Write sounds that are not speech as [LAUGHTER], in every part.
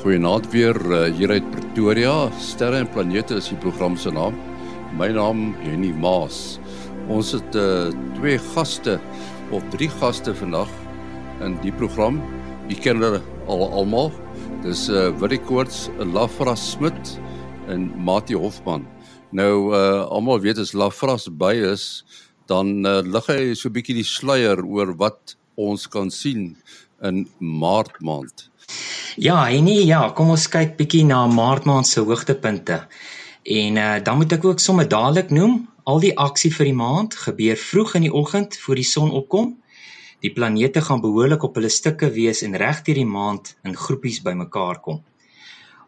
Goeienaand weer uh, hier uit Pretoria. Sterre en planete is die program se naam. My naam Henny Maas. Ons het uh, twee gaste of drie gaste vandag in die program. U ken hulle al almal. Dis uh, Willie Koorts, Lafra Smit en Mati Hofman. Nou uh, almal weet as Lafra by is, dan uh, lig hy so 'n bietjie die sluier oor wat ons kan sien in Maart maand. Ja, en nee, ja, kom ons kyk bietjie na Maart maand se hoogtepunte. En uh, dan moet ek ook sommer dadelik noem, al die aksie vir die maand gebeur vroeg in die oggend voor die son opkom. Die planete gaan behoorlik op hulle stukke wees en reg deur die maand in groepies bymekaar kom.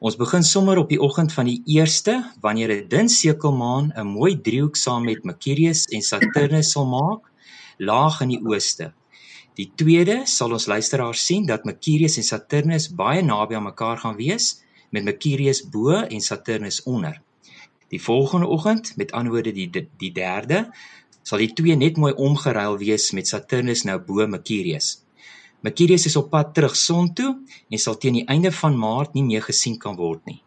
Ons begin sommer op die oggend van die 1ste wanneer 'n dun sekelmaan 'n mooi driehoek saam met Mercurius en Saturnus sal maak laag in die ooste. Die tweede sal ons luisteraars sien dat Mercurius en Saturnus baie naby aan mekaar gaan wees met Mercurius bo en Saturnus onder. Die volgende oggend, met anderwoorde die die derde, sal die twee net mooi omgeruil wees met Saturnus nou bo Mercurius. Mercurius is op pad terug son toe en sal teen die einde van Maart nie meer gesien kan word nie.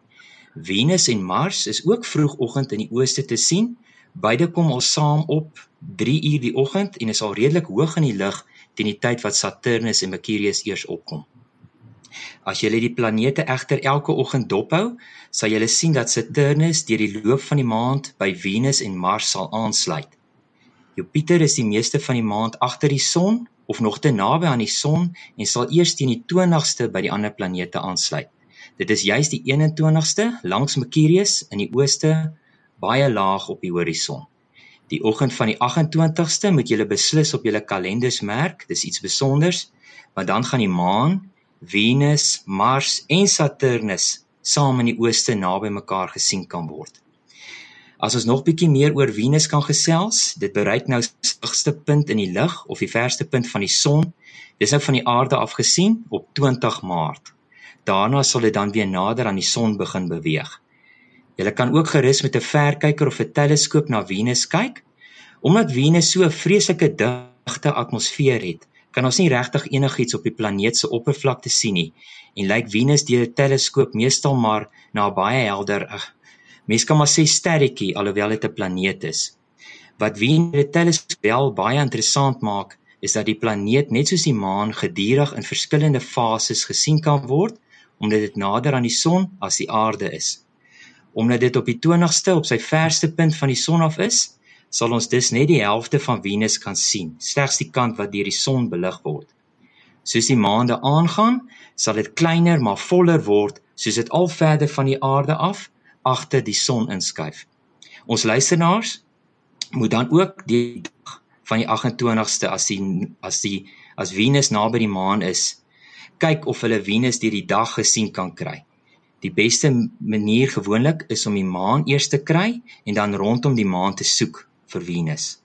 Venus en Mars is ook vroegoggend in die ooste te sien. Beide kom al saam op 3 uur die oggend en is al redelik hoog in die lug teen die tyd wat Saturnus en Mercurius eers opkom. As jy die planete egter elke oggend dophou, sal jy sien dat Saturnus deur die loop van die maand by Venus en Mars sal aansluit. Jupiter is die meeste van die maand agter die son of nog te naby aan die son en sal eers teen die 20ste by die ander planete aansluit. Dit is juis die 21ste langs Mercurius in die ooste baie laag op die horison. Die oggend van die 28ste moet julle beslis op julle kalenders merk, dis iets spesonders, want dan gaan die maan, Venus, Mars en Saturnus saam in die ooste naby mekaar gesien kan word. As ons nog bietjie meer oor Venus kan gesels, dit bereik nou sy hoogste punt in die lug of die verste punt van die son. Dis nou van die aarde af gesien op 20 Maart. Daarna sal dit dan weer nader aan die son begin beweeg. Jy kan ook gerus met 'n verkyker of 'n teleskoop na Venus kyk. Omdat Venus so 'n vreeslike digte atmosfeer het, kan ons nie regtig enigiets op die planeet se oppervlakte sien nie en lyk Venus deur 'n teleskoop meestal maar na baie helder mens kan maar sê sterretjie alhoewel dit 'n planeet is. Wat Venus 'n teleskoop wel baie interessant maak, is dat die planeet net soos die maan gedurig in verskillende fases gesien kan word omdat dit nader aan die son as die aarde is omdat dit op die 20ste op sy verste punt van die son af is, sal ons dus net die helfte van Venus kan sien, slegs die kant wat deur die son belig word. Soos die maande aangaan, sal dit kleiner maar voller word, soos dit al verder van die aarde af agter die son inskuif. Ons luisteraars moet dan ook die dag van die 28ste as die as die as Venus naby die maan is, kyk of hulle Venus deur die dag gesien kan kry. Die beste manier gewoonlik is om die maan eers te kry en dan rondom die maan te soek vir Venus.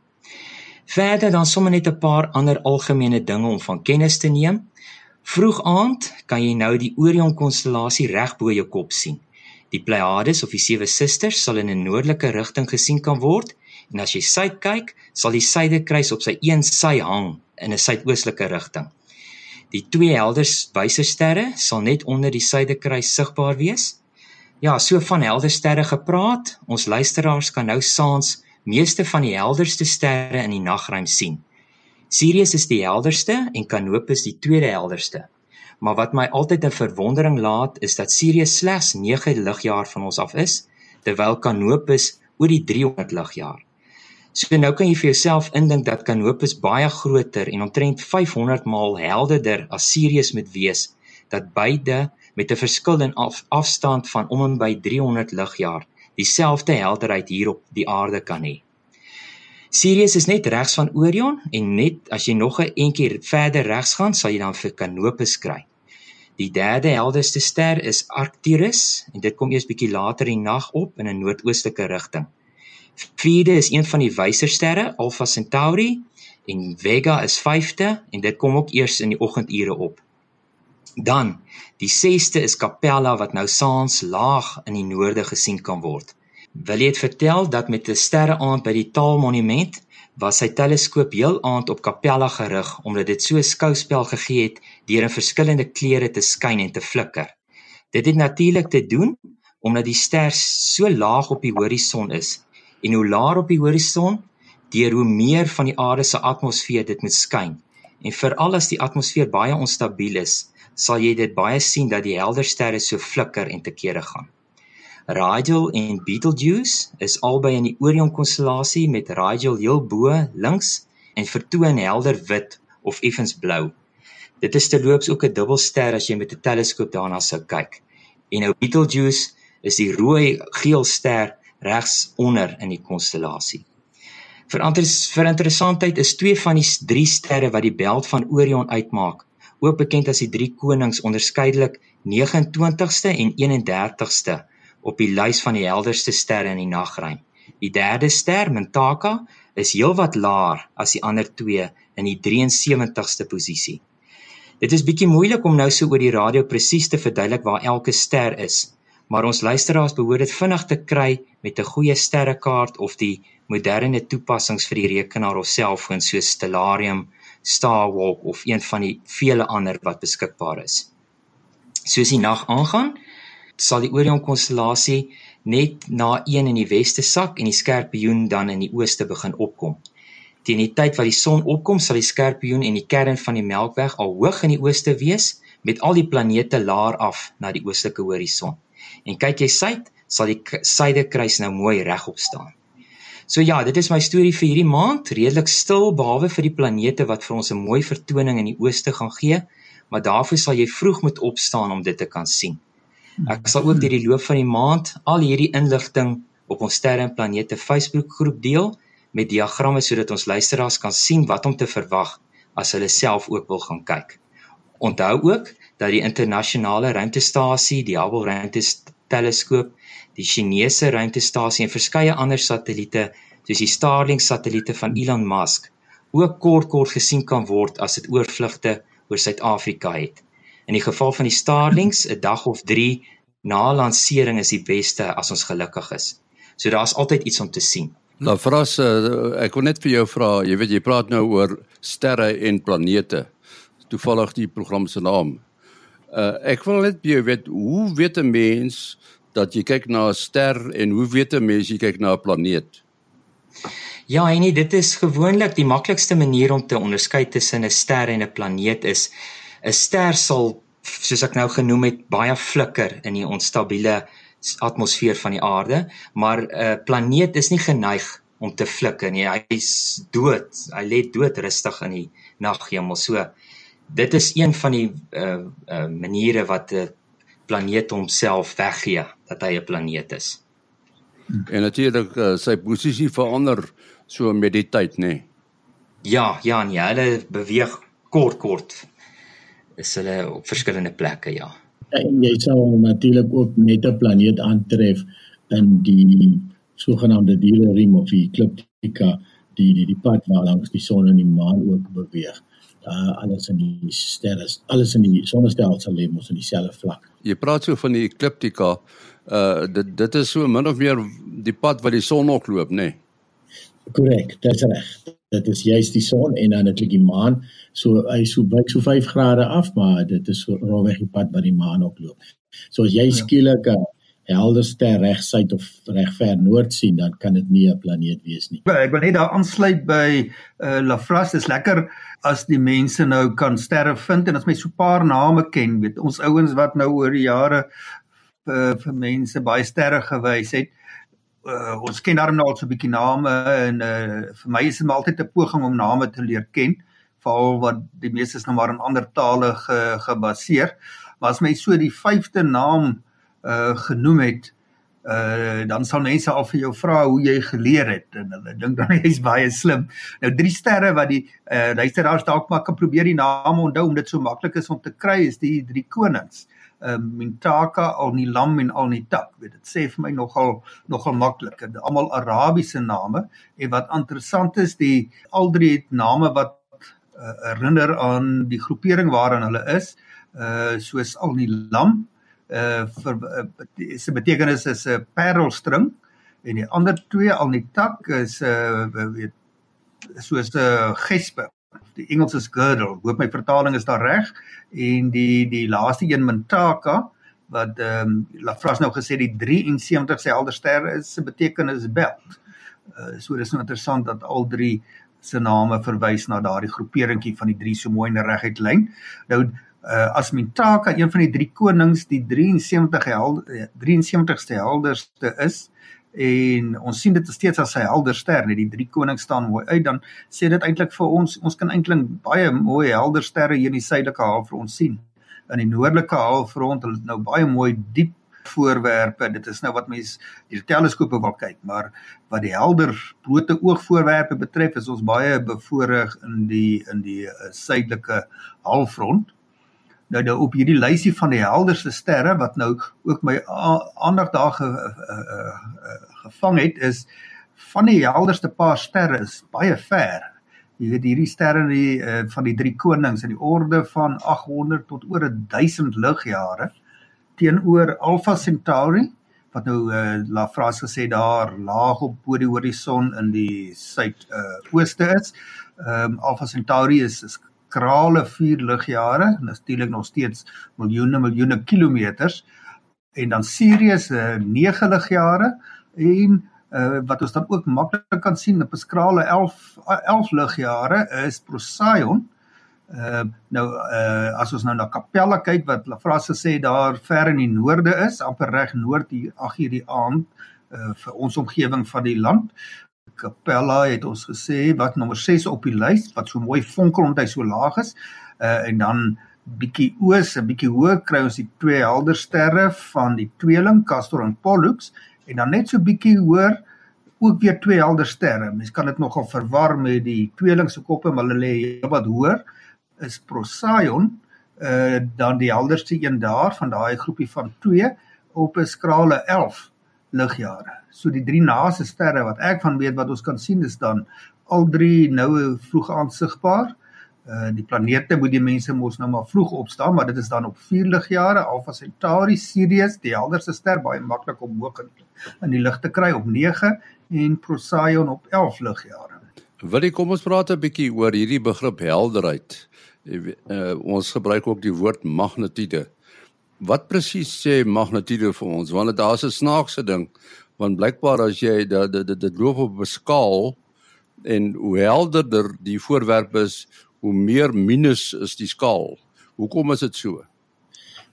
Verder dan sommer net 'n paar ander algemene dinge om van kennis te neem. Vroeg aand kan jy nou die Orion konstellasie reg bo jou kop sien. Die Pleiades of die sewe susters sal in 'n noordelike rigting gesien kan word en as jy suid kyk, sal die suidekruis op sy een sy hang in 'n suidoostelike rigting. Die twee helder wyse sterre sal net onder die suidekruis sigbaar wees. Ja, so van helder sterre gepraat, ons luisteraars kan nou saans meeste van die helderste sterre in die nagruim sien. Sirius is die helderste en Canopus die tweede helderste. Maar wat my altyd in verwondering laat, is dat Sirius slegs 9 ligjaar van ons af is, terwyl Canopus oor die 300 ligjaar. So nou kan jy vir jouself indink dat Canopus baie groter en omtrent 500 maal helderder as Sirius moet wees, dat beide met 'n verskil in af, afstand van om en by 300 ligjaar dieselfde helderheid hier op die aarde kan hê. Sirius is net regs van Orion en net as jy nog 'n entjie verder regs gaan, sal jy dan vir Canopus kry. Die derde helderste ster is Arcturus en dit kom eers bietjie later in die nag op in 'n noordoostelike rigting. Vierde is een van die wyser sterre, Alpha Centauri, en Vega is vyfde en dit kom ook eers in die oggendure op. Dan, die sesde is Capella wat nou saans laag in die noorde gesien kan word. Wil jy dit vertel dat met 'n sterreaand by die Taalmonument was sy teleskoop heel aand op Capella gerig omdat dit so 'n skouspel gegee het deur in verskillende kleure te skyn en te flikker. Dit het natuurlik te doen omdat die ster so laag op die horison is en hoe laer op die horison, deur hoe meer van die aarde se atmosfeer dit moet skyn. En veral as die atmosfeer baie onstabiel is, sal jy dit baie sien dat die helder sterre so flikker en te kere gaan. Rigel en Betelgeuse is albei in die Orion-konstellasie met Rigel heel bo links en vertoon helder wit of effens blou. Dit is terloops ook 'n dubbelster as jy met 'n teleskoop daarna sou kyk. En nou Betelgeuse is die rooi geel ster regs onder in die konstellasie. Vir vir interessantheid is twee van die drie sterre wat die belt van Orion uitmaak, ook bekend as die drie konings onderskeidelik 29ste en 31ste op die lys van die helderste sterre in die nagruim. Die derde ster, Mintaka, is heelwat laer as die ander twee in die 73ste posisie. Dit is bietjie moeilik om nou so oor die radio presies te verduidelik waar elke ster is, maar ons luisteraars behoort dit vinnig te kry met 'n goeie sterrekaart of die moderne toepassings vir die rekenaar of selfoon soos Stellarium, Starwalk of een van die vele ander wat beskikbaar is. Soos die nag aangaan, sal die Orion konstellasie net na een in die weste sak en die Skorpioen dan in die ooste begin opkom. Teen die tyd wat die son opkom, sal die Skorpioen en die kern van die Melkweg al hoog in die ooste wees met al die planete laer af na die oostelike horison. En kyk jy suid, sal die suidekruis nou mooi regop staan. So ja, dit is my storie vir hierdie maand, redelik stil behalwe vir die planete wat vir ons 'n mooi vertoning in die ooste gaan gee, maar daarvoor sal jy vroeg moet opstaan om dit te kan sien. Ek sal ook deur die loop van die maand al hierdie inligting op ons sterre en planete Facebook groep deel met diagramme sodat ons luisteraars kan sien wat om te verwag as hulle self ook wil gaan kyk. Onthou ook dat die internasionale ruimtestasie, die Hubble ruimteteleskoop, die Chinese ruimtestasie en verskeie ander satelliete, soos die Starlink satelliete van Elon Musk, ook kort kort gesien kan word as dit oorvlugte oor Suid-Afrika het. In die geval van die Starlinks, 'n dag of 3 na lansering is die beste as ons gelukkig is. So daar's altyd iets om te sien. Nou vras uh, ek wil net vir jou vra, jy weet jy praat nou oor sterre en planete. Toevallig die program se naam Uh ek wil net by jou weet hoe weet 'n mens dat jy kyk na 'n ster en hoe weet 'n mens jy kyk na 'n planeet? Ja, en nee, dit is gewoonlik die maklikste manier om te onderskei tussen 'n ster en 'n planeet is 'n ster sal soos ek nou genoem het baie flikker in die onstabiele atmosfeer van die aarde, maar 'n uh, planeet is nie geneig om te flikker nie. Hy's dood. Hy lê dood rustig in die naghemel. So dit is een van die uh, uh maniere wat 'n planeet homself weggee dat hy 'n planeet is. En natuurlik uh, sy posisie verander so met die tyd, nê. Nee. Ja, ja, nee, hulle beweeg kort kort. Is hulle op verskillende plekke, ja. En jy sal natuurlik ook net 'n planeet aantref in die sogenaamde dieleriem of die ekliptika, die die die pad waar langs die son en die maan ook beweeg uh, alles in die sterre alles in die sonnestelsel lê mos in dieselfde vlak. Jy praat so van die ekliptika. Uh dit dit is so min of meer die pad wat die son ook loop, nê? Nee? Korrek, dit is reg. Dit is juist die son en dan netlik die maan. So hy so wyk so 5 grade af, maar dit is so rowweg die pad wat die maan ook loop. So as jy ja. skielik 'n helder ster reg suid of reg ver noord sien, dan kan dit nie 'n planeet wees nie. Ek wil net daar aansluit by uh Lafras, dis lekker as die mense nou kan sterre vind en as my so paar name ken, weet ons ouens wat nou oor die jare uh, vir mense baie sterre gewys het. Uh, ons ken daarom nou al so 'n bietjie name en uh, vir my is dit altyd 'n poging om name te leer ken, veral wat die meeste is nou maar in ander tale ge, gebaseer. Maar as my so die vyfde naam uh genoem het, uh dan sal mense al vir jou vra hoe jy geleer het en hulle dink dan [LAUGHS] jy's baie slim. Nou drie sterre wat die uh luisteraars dalk maar kan probeer die name onthou omdat dit so maklik is om te kry is die drie konings. Um uh, Mintaka, Alnilam en Alnitak. Weet dit sê vir my nogal nogal maklik. Almal Arabiese name en wat interessant is die al drie het name wat uh, herinner aan die groepering waaraan hulle is. Uh soos Alnilam uh vir uh, se betekenis is 'n uh, parelstring en die ander twee al die tak is 'n uh, weet soos 'n uh, gespe. Die Engels is girdle. Hoop my vertaling is daar reg en die die laaste een mintaka wat ehm um, Lafras nou gesê die 73ste helder ster is se betekenis belt. Uh, so dis nou interessant dat al drie se name verwys na daardie groeperingkie van die drie so mooi in 'n reguit lyn. Nou uh, as Mintaka een van die drie konings die 73 helder 73ste helderste is en ons sien dit steeds as sy helder ster net die drie konings staan mooi uit dan sê dit eintlik vir ons ons kan eintlik baie mooi helder sterre hier in die suidelike halfrond sien. In die noordelike halfrond hulle nou baie mooi diep voorwerpe dit is nou wat mense die teleskope wil kyk maar wat die helder blote oog voorwerpe betref is ons baie bevoorreg in die in die uh, suidelike halfrond nou nou op hierdie lysie van die helderste sterre wat nou ook my aandag daar ge, uh, uh, uh, gevang het is van die helderste paar sterre is baie ver. Jy weet hierdie sterre die uh, van die drie konings in die orde van 800 tot oor 1000 ligjare teenoor Alpha Centauri wat nou uh, La Frase gesê daar laag op bo die horison in die suid uh, is. Ehm um, Alpha Centauri is, is krale 4 ligjare, natuurlik nog steeds miljoene miljoene kilometers en dan Sirius uh, 9 ligjare en uh, wat ons dan ook maklik kan sien op 'n skrale 11 11 ligjare is Procyon. Uh nou uh as ons nou na Capella kyk wat Lafras gesê daar ver in die noorde is, amper reg noord hier ag hierdie aand uh vir ons omgewing van die land. Capella het ons gesê wat nommer 6 op die lys wat so mooi fonkel omdat hy so laag is. Uh en dan bietjie oos, 'n bietjie hoër kry ons die twee helder sterre van die tweeling Castor en Pollux en dan net so bietjie hoër ook weer twee helder sterre. Mens kan dit nogal verwar met die tweeling se koppe, maar hulle lê wat hoër is Procyon, uh dan die helderste een daar van daai groepie van 2 op 'n skrale 11 ligjare. So die drie naaste sterre wat ek van weet wat ons kan sien is dan al drie nou vroeg aansigbaar. Uh die planete moet die mense mos nou maar vroeg opstaan, maar dit is dan op 4 ligjare. Alpha Centauri, Sirius, die helderste ster baie maklik om hoog in, in die lig te kry op 9 en Procyon op 11 ligjare. Wil jy kom ons praat 'n bietjie oor hierdie begrip helderheid? Uh, ons gebruik ook die woord magnetide. Wat presies sê magnetide vir ons? Want dit daar's 'n snaakse ding. Want blykbaar as jy dit dit dit loop op 'n skaal en hoe helderder die voorwerp is, hoe meer minus is die skaal. Hoekom is dit so?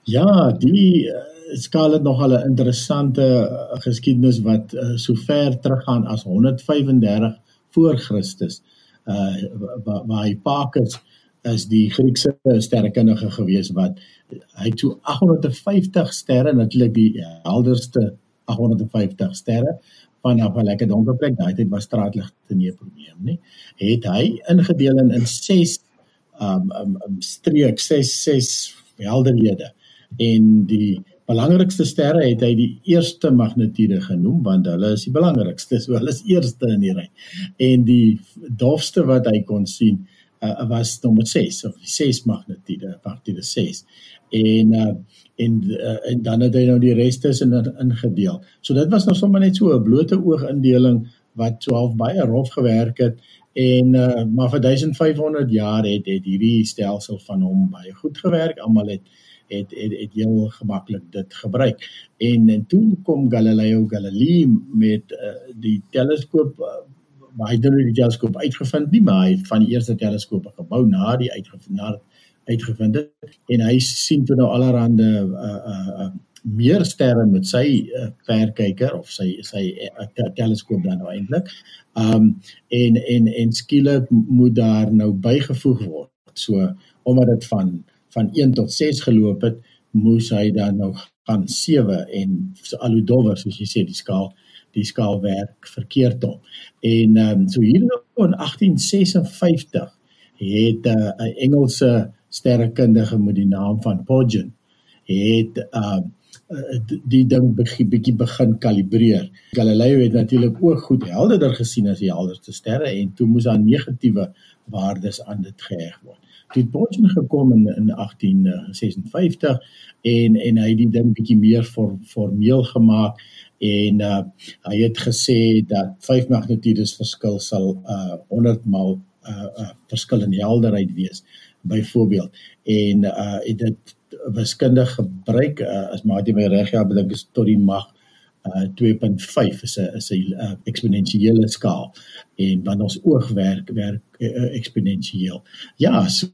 Ja, die uh, skaal het nog al 'n interessante uh, geskiedenis wat uh, so ver teruggaan as 135 voor Christus. Uh waar Hipparchus is die Griekse sterrekundige gewees wat hy so 850 sterre natuurlik die helderste 850 sterre vanaf 'n lekker donker plek daai tyd was straatligte nie 'n probleem nie. Het hy ingedeel in in 6 um um, um streek 6 6 helderhede. En die belangrikste sterre het hy die eerste magnetide genoem want hulle is die belangrikste so hulle is eerste in die ry. En die dofste wat hy kon sien uh, was nommer 6 of die 6 magnetide, magnetide 6. En uh, en uh, en dan het hy nou die res tussen ingedeel. So dit was nou sommer net so 'n blote oog indeling wat so half baie rof gewerk het en uh, maar vir 1500 jaar het het hierdie stelsel van hom baie goed gewerk. Almal het het het het heel gemaklik dit gebruik. En en toe kom Galileo Galilei met uh, die teleskoop uh, maar hy het nou die teleskoop uitgevind nie, maar hy het van die eerste teleskope gebou na die uitgevind uitgevind het en hy sien toe nou allerhande uh uh, uh meer sterre met sy uh, verkyker of sy sy uh, teleskoop dan nou eintlik. Um en en en skielik moet daar nou bygevoeg word. So omdat dit van van 1 tot 6 geloop het, moes hy dan nou gaan 7 en al hoe dowwer soos jy sê die skaal die skaalwerk verkeerd om. En ehm um, so hier in 1856 het 'n uh, Engelse sterrekundige met die naam van Poggen het uh, die ding bietjie begin kalibreer. Galileo het natuurlik ook goed helderder gesien as die helderste sterre en toe moes daar negatiewe waardes aan dit geheg word. Toe het Poggen gekom in, in 1856 en en hy het die ding bietjie meer for, formeel gemaak en uh, hy het gesê dat 5 magnitudes verskil sal uh 100 maal uh, uh verskil in helderheid wees byvoorbeeld en uh dit wiskundig gebruik uh, as maar jy my reg ja bedink is tot die mag uh 2.5 is 'n is 'n uh, eksponensiële skaal en wanneer ons oog werk werk uh, eksponensieel. Ja, so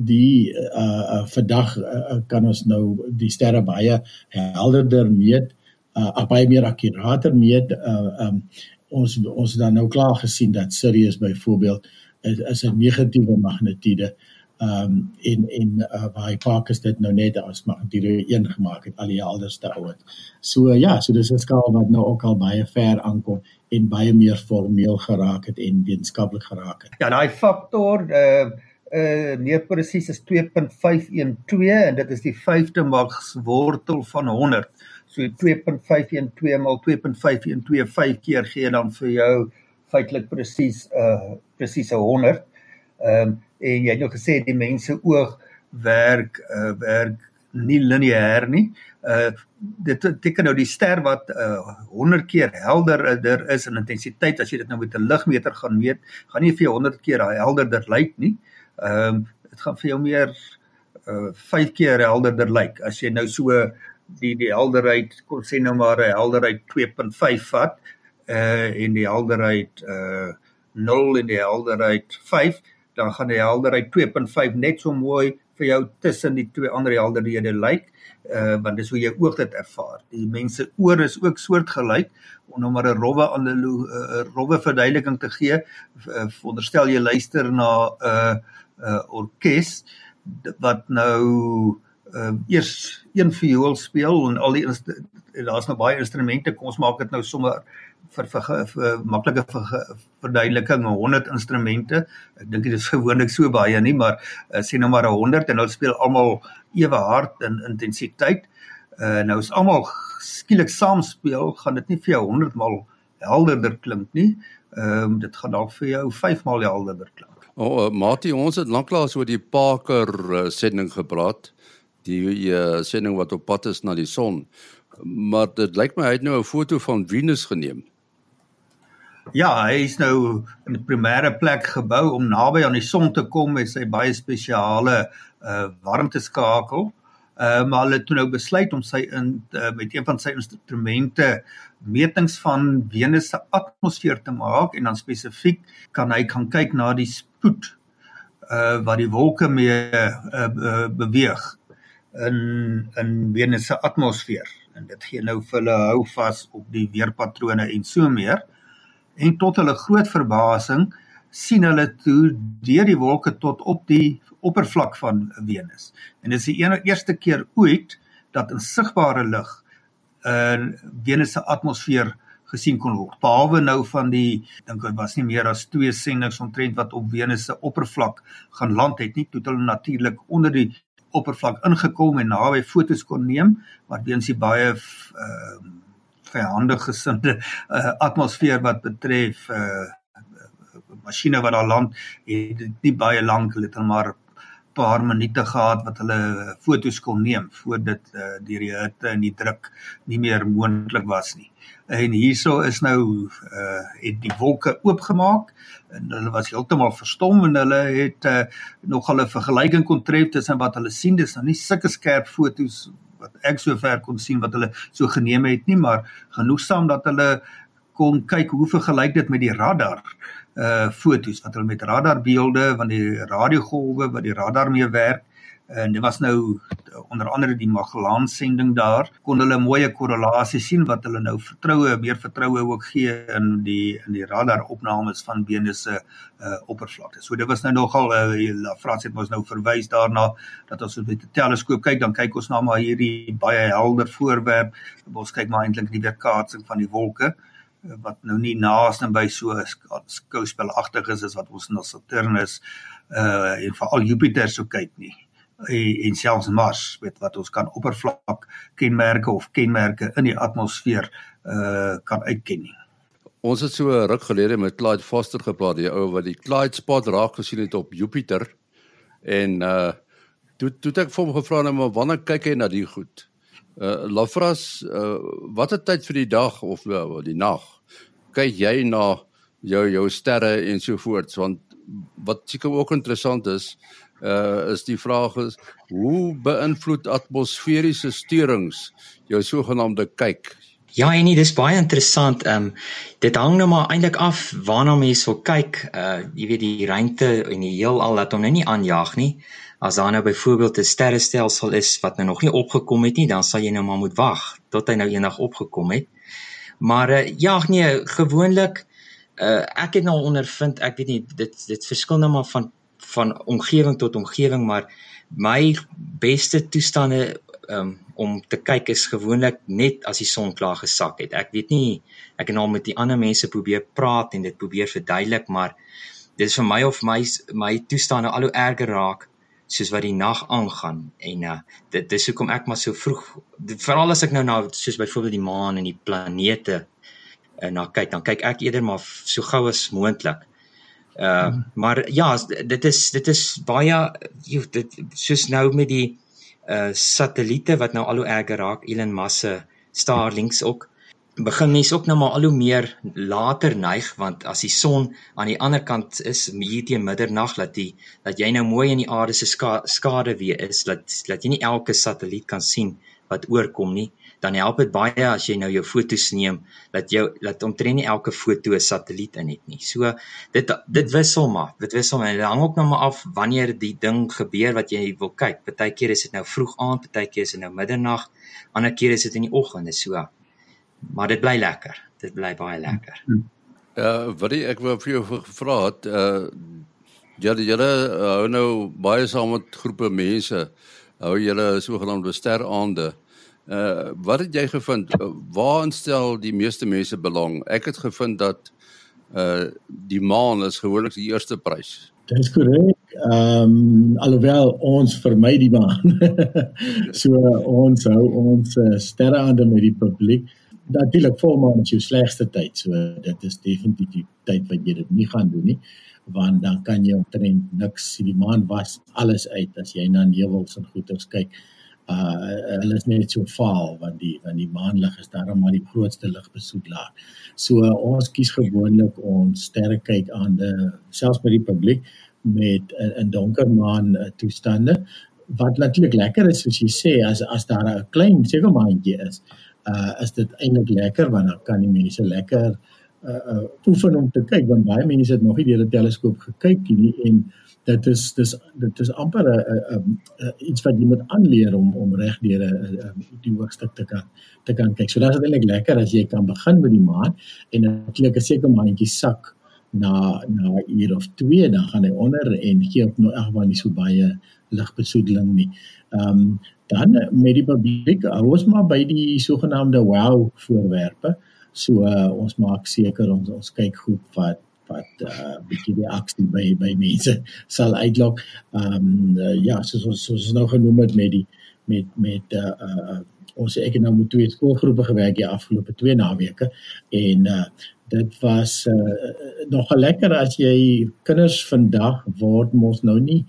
die uh, uh vandag uh, kan ons nou die sterre baie helderder meet, uh baie meer akkurater meet. Uh um ons ons het dan nou klaar gesien dat Sirius byvoorbeeld is, is 'n negatiewe magnitude. Ehm um, en en uh, waar Park is dit nou net as magnitude 1 gemaak het al die helderste ouet. So ja, so dis 'n skaal wat nou ook al baie ver aankom en baie meer formeel geraak het en wetenskaplik geraak het. Ja, daai faktor uh uh meer presies is 2.512 en dit is die 5de magswortel van 100. So 2.512 maal 2.512 5 keer gee dan vir jou feitelik presies uh presies 100. Ehm um, en jy het nou gesê die mense oog werk uh werk nie lineêr nie. Uh dit beteken nou die ster wat uh 100 keer helderder is in intensiteit as jy dit nou met 'n ligmeter gaan meet, gaan nie vir jou 100 keer helderder lyk nie. Ehm um, dit gaan vir jou meer uh 5 keer helderder lyk as jy nou so die die helderheid kom sê nou maar 'n helderheid 2.5 vat uh en die helderheid uh 0 en die helderheid 5 dan gaan die helderheid 2.5 net so mooi vir jou tussen die twee ander helderhede lyk uh want dis hoe jy oog dit ervaar. Die mense oor is ook soortgelyk om nou maar 'n rowwe analoog 'n rowwe verduideliking te gee. Uh, veronderstel jy luister na 'n uh, 'n uh, orkes wat nou uh, eers een viool speel en al die daar's nou baie instrumente kom ons maak dit nou sommer vir vir, vir, maklike vir, verduideliking 100 instrumente. Ek dink dit is gewoonlik so baie nie maar uh, sê nou maar 100 en hulle speel almal ewe hard in intensiteit. Uh, nou as almal skielik saam speel gaan dit nie vir jou 100 maal helderder klink nie. Ehm um, dit gaan dalk vir jou 5 maal helderder klink. O, oh, Mati, ons het lanklaas oor die Parker sending gepraat. Die uh, sending wat op pad is na die son. Maar dit lyk my hy het nou 'n foto van Venus geneem. Ja, hy is nou in 'n primêre plek gebou om naby aan die son te kom met sy baie spesiale uh warmteskakel. Uh maar hulle het toe nou besluit om sy in uh, met een van sy instrumente metings van Venus se atmosfeer te maak en dan spesifiek kan hy kan kyk na die spoed uh wat die wolke mee uh, uh beweeg in in Venus se atmosfeer en dit gee nou vir hulle hou vas op die weerpatrone en so meer. En tot hulle groot verbasing sien hulle toe deur die wolke tot op die oppervlak van Venus. En dit is die eerste keer ooit dat in sigbare lig in Venus se atmosfeer gesien kon word. Behalwe nou van die dink dit was nie meer as twee senders omtrent wat op Venus se oppervlak gaan land het nie, toe hulle natuurlik onder die oppervlak ingekom en naby fotos kon neem wat weens die baie ehm uh, vyandige gesinde uh, atmosfeer wat betref uh masjiene wat daar land het nie baie lank hulle het maar paar minute gehad wat hulle fotos kon neem voordat uh, die hitte en die druk nie meer moontlik was nie. En hierso is nou uh het die wolke oopgemaak en hulle was heeltemal verstom en hulle het uh nog hulle vergelyking kon tref tussen wat hulle sien dis nou nie sulke skerp fotos wat ek sover kon sien wat hulle so geneem het nie maar genoegsaam dat hulle kon kyk hoe vergelyk dit met die radar uh fotos wat hulle met radarbeelde van die radiogolwe wat die radar mee werk en dit was nou onder andere die Magellan sending daar kon hulle 'n mooi korrelasie sien wat hulle nou vertroue meer vertroue ook gee in die in die radar opnames van Venus se uh oppervlakte. So dit was nou nogal uh, Frans het ons nou verwys daarna dat as ons met 'n teleskoop kyk dan kyk ons na maar hierdie baie helder voorwerp. Ons kyk maar eintlik die weerkaatsing van die wolke wat nou nie naaste by so skouspelagtig is as wat ons na Saturnus uh en veral Jupiter sou kyk nie en selfs Mars met wat ons kan oppervlak kenmerke of kenmerke in die atmosfeer uh kan uitken nie. Ons het so ruk gelede met Clyde Foster gepraat, die ou wat die Clyde spot raak gesien het op Jupiter en uh toe toe ek vir hom gevra nou maar wanneer kyk hy na die goed? Uh Lafras, uh watter tyd vir die dag of uh, die nag kyk jy na jou jou sterre en so voort want wat seker ook interessant is uh is die vraag is hoe beïnvloed atmosferiese steurings jou sogenaamde kyk? Ja, en dis baie interessant. Ehm um, dit hang nou maar eintlik af waarna mens wil kyk. Uh jy weet die ruimte en die heelal laat hom nou nie aanjaag nie. As daar nou byvoorbeeld 'n sterrestelsel is wat nou nog nie opgekom het nie, dan sal jy nou maar moet wag tot hy nou eendag opgekom het. Maar uh, ja, nee, gewoonlik uh ek het nou ondervind, ek weet nie dit dit verskil nou maar van van omgewing tot omgewing, maar my beste toestande um, om te kyk is gewoonlik net as die son klaar gesak het. Ek weet nie ek het nou met die ander mense probeer praat en dit probeer verduidelik, maar dit is vir my of my my toestande al hoe erger raak soos wat die nag aangaan en uh, dit dis hoekom ek maar so vroeg veral as ek nou na soos byvoorbeeld die maan en die planete uh, na kyk dan kyk ek eerder maar so gou as moontlik. Uh maar ja dit is dit is baie jy dit soos nou met die uh satelliete wat nou al hoe erger raak Elon Musk se Starlinks ook begin mense ook nou maar al hoe meer later neig want as die son aan die ander kant is hier teen middernag dat die dat jy nou mooi in die aarde se ska, skade weer is dat dat jy nie elke satelliet kan sien wat oorkom nie dan help dit baie as jy nou jou foto's neem dat jou dat omtrent nie elke foto 'n satelliet in het nie. So dit dit wissel maar. Dit wissel maar. Dit hang ook nou maar af wanneer die ding gebeur wat jy wil kyk. Partykeer is dit nou vroeg aand, partykeer is dit nou middernag, ander keer is dit in die oggend. So maar dit bly lekker. Dit bly baie lekker. Uh wat ek wou vir jou gevra het, uh julle julle hou nou baie saam met groepe mense. Hou julle sogenaamde steraande. Uh wat het jy gevind? Uh, waar instel die meeste mense belang? Ek het gevind dat uh die maan is gewoonlik die eerste prys. Dit is korrek. Ehm um, alhoewel ons vermy die maan. [LAUGHS] so uh, ons hou ons uh, sterre aan met die publiek. Natuurlik volmaan is jou slegste tyd. So dit is definitief die tyd wat jy dit nie gaan doen nie want dan kan jy omtrent niks sien die maan was alles uit as jy na nevels en goeters kyk uh hulle is net so vaal want die want die maanlig is daarom maar die grootste ligbesoedelaar. So uh, ons kies gewoonlik ons sterre kyk aan die selfs by die publiek met 'n uh, donker maan uh, toestande wat natuurlik lekker is soos jy sê as as daar 'n klein seker maandjie is. Uh is dit eintlik lekker want dan kan die mense lekker uh, uh oefen om te kyk want baie mense het nog nie deur 'n teleskoop gekyk nie en dit is dis dit is amper 'n iets wat jy moet aanleer om om reg deur 'n die hoogstuk te kan te kan kyk. So dit is eintlik lekker as jy kan begin met die maan en natuurlik 'n seker maandjie sak na na 'n uur of 2 dan gaan hy onder en gee op nou egwaar nie so baie ligbesoedeling nie. Ehm um, dan met die publiek hou ons maar by die sogenaamde wow voorwerpe. So uh, ons maak seker ons ons kyk goed wat wat uh, bietjie die aksie by by mense [LAUGHS] sal uitlok. Um, uh, ja, soos ons soos nou genoem het met die met met uh, uh ons ek het nou met twee skoolgroepe gewerk die afgelope 2 naweke en uh dit was uh nog lekker as jy kinders vandag word mos nou nie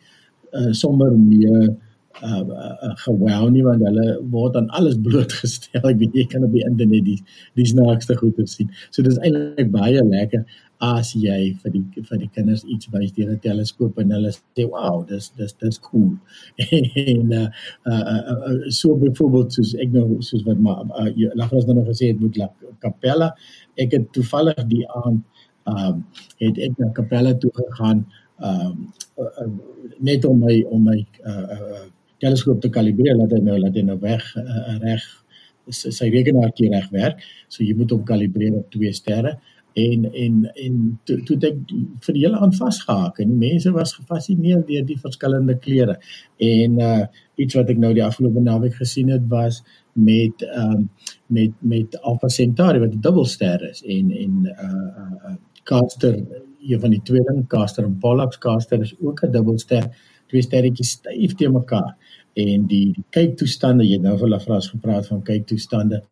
uh sommer meer uh, uh gewou nie want hulle word aan alles blootgestel. [LAUGHS] Ek weet jy kan op die internet die die snaakste goeie sien. So dis eintlik baie lekker as jy vir die vir die kinders iets wys deur 'n teleskoop en hulle sê wow, dis dis dis cool. [LAUGHS] en uh, uh, uh, uh so byvoorbeeld soos ek nou soos wat maar uh, Lagras nou gesê het met La Capella, ek het toevallig die aand um het ek na Capella toe gegaan um uh, uh, net om my om my uh, uh teleskoop te kalibreer laat hy nou laat hy nou weg uh, reg sy rekenaartjie reg werk. So jy moet hom kalibreer op twee sterre en en en toe toe ek vir die hele aan vasgehaak en die mense was gefassineer deur die verskillende kleure. En uh iets wat ek nou die afgelope naweek gesien het was met ehm um, met met Alpha Centauri wat 'n dubbelster is en en uh uh Castor een van die twee ding Castor en Pollux. Castor is ook 'n dubbelster twee sterretjies styf te mekaar. En die, die kyktoestande jy nou vir Lafras gepraat van kyktoestande.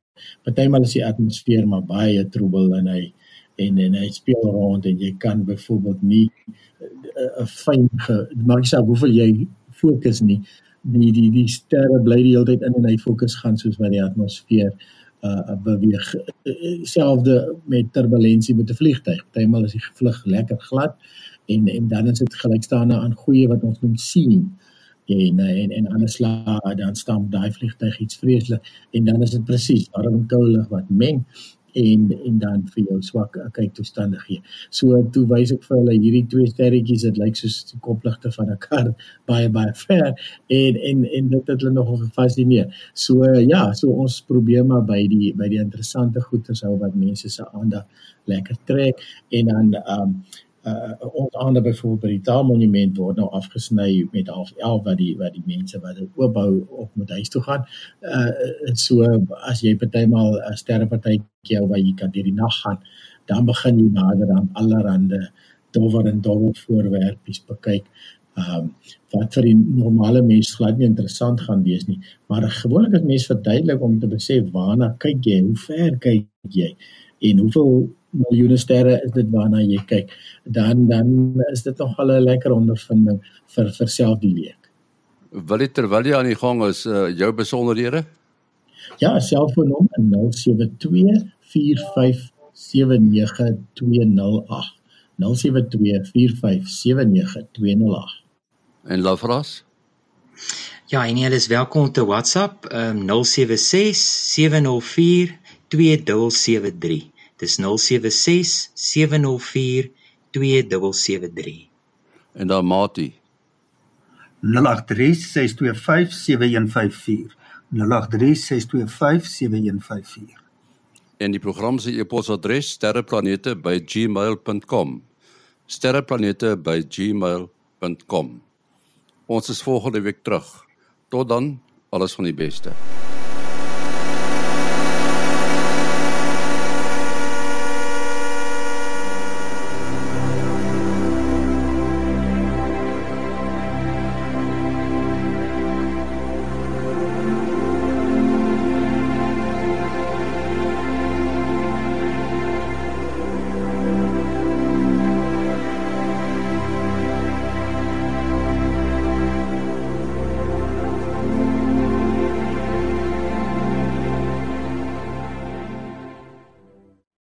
Partymal is die atmosfeer maar baie troebel en hy en en hy speel rond en jy kan byvoorbeeld nie eh, 'n uh, fyn maak jy self hoeveel jy fokus nie die die die sterre bly die hele tyd in en hy fokus gaan soos wat die atmosfeer uh beweeg. Selfde met turbulensie met 'n vliegtyg. Partymal is die vlug lekker glad en en dan is dit gelykstaande aan goeie wat ons noem sien en en en ander slae dan staan daai vliegtyg iets vreeslik en dan is dit presies daarom koulig wat meng en en dan vir jou swak eh, kyk toestande gee. So toe wys ek vir hulle hierdie twee sterretjies dit lyk soos die kopligte van 'n kar [LAUGHS] baie baie ver en en en dit het hulle nogal gefassineer. So ja, so ons probeer maar by die by die interessante goeters hou wat mense se aandag lekker trek en dan ehm um, uh ons ander byvoorbeeld by die Taalmonument word nou afgesny met half 11 wat die wat die mense wat dit oopbou op moet huis toe gaan. Uh so as jy partymal 'n uh, sterrepartytjie waar jy kan deur die nag gaan, dan begin jy nader aan allerlei dowwer en dowwer voorwerpies bekyk. Um wat vir die normale mens glad nie interessant gaan wees nie, maar gewoonlik as mens verduidelik om te besef waarna kyk jy, hoe ver kyk jy en hoeveel miljoene sterre is dit waarna jy kyk dan dan is dit nog al 'n lekker ondervinding vir vir self die week. Wil dit terwyl jy aan die gang is uh, jou besonderhede? Ja, selfoonnommer 072 4579 208. 072 4579 208. En Lafras? Ja, en jy is welkom te WhatsApp um, 076 704 2773. Dis 076 704 2773. En dan Mati 0836257154. 0836257154. En die program se e-posadres sterreplanete@gmail.com. sterreplanete@gmail.com. Ons is volgende week terug. Tot dan, alles van die beste.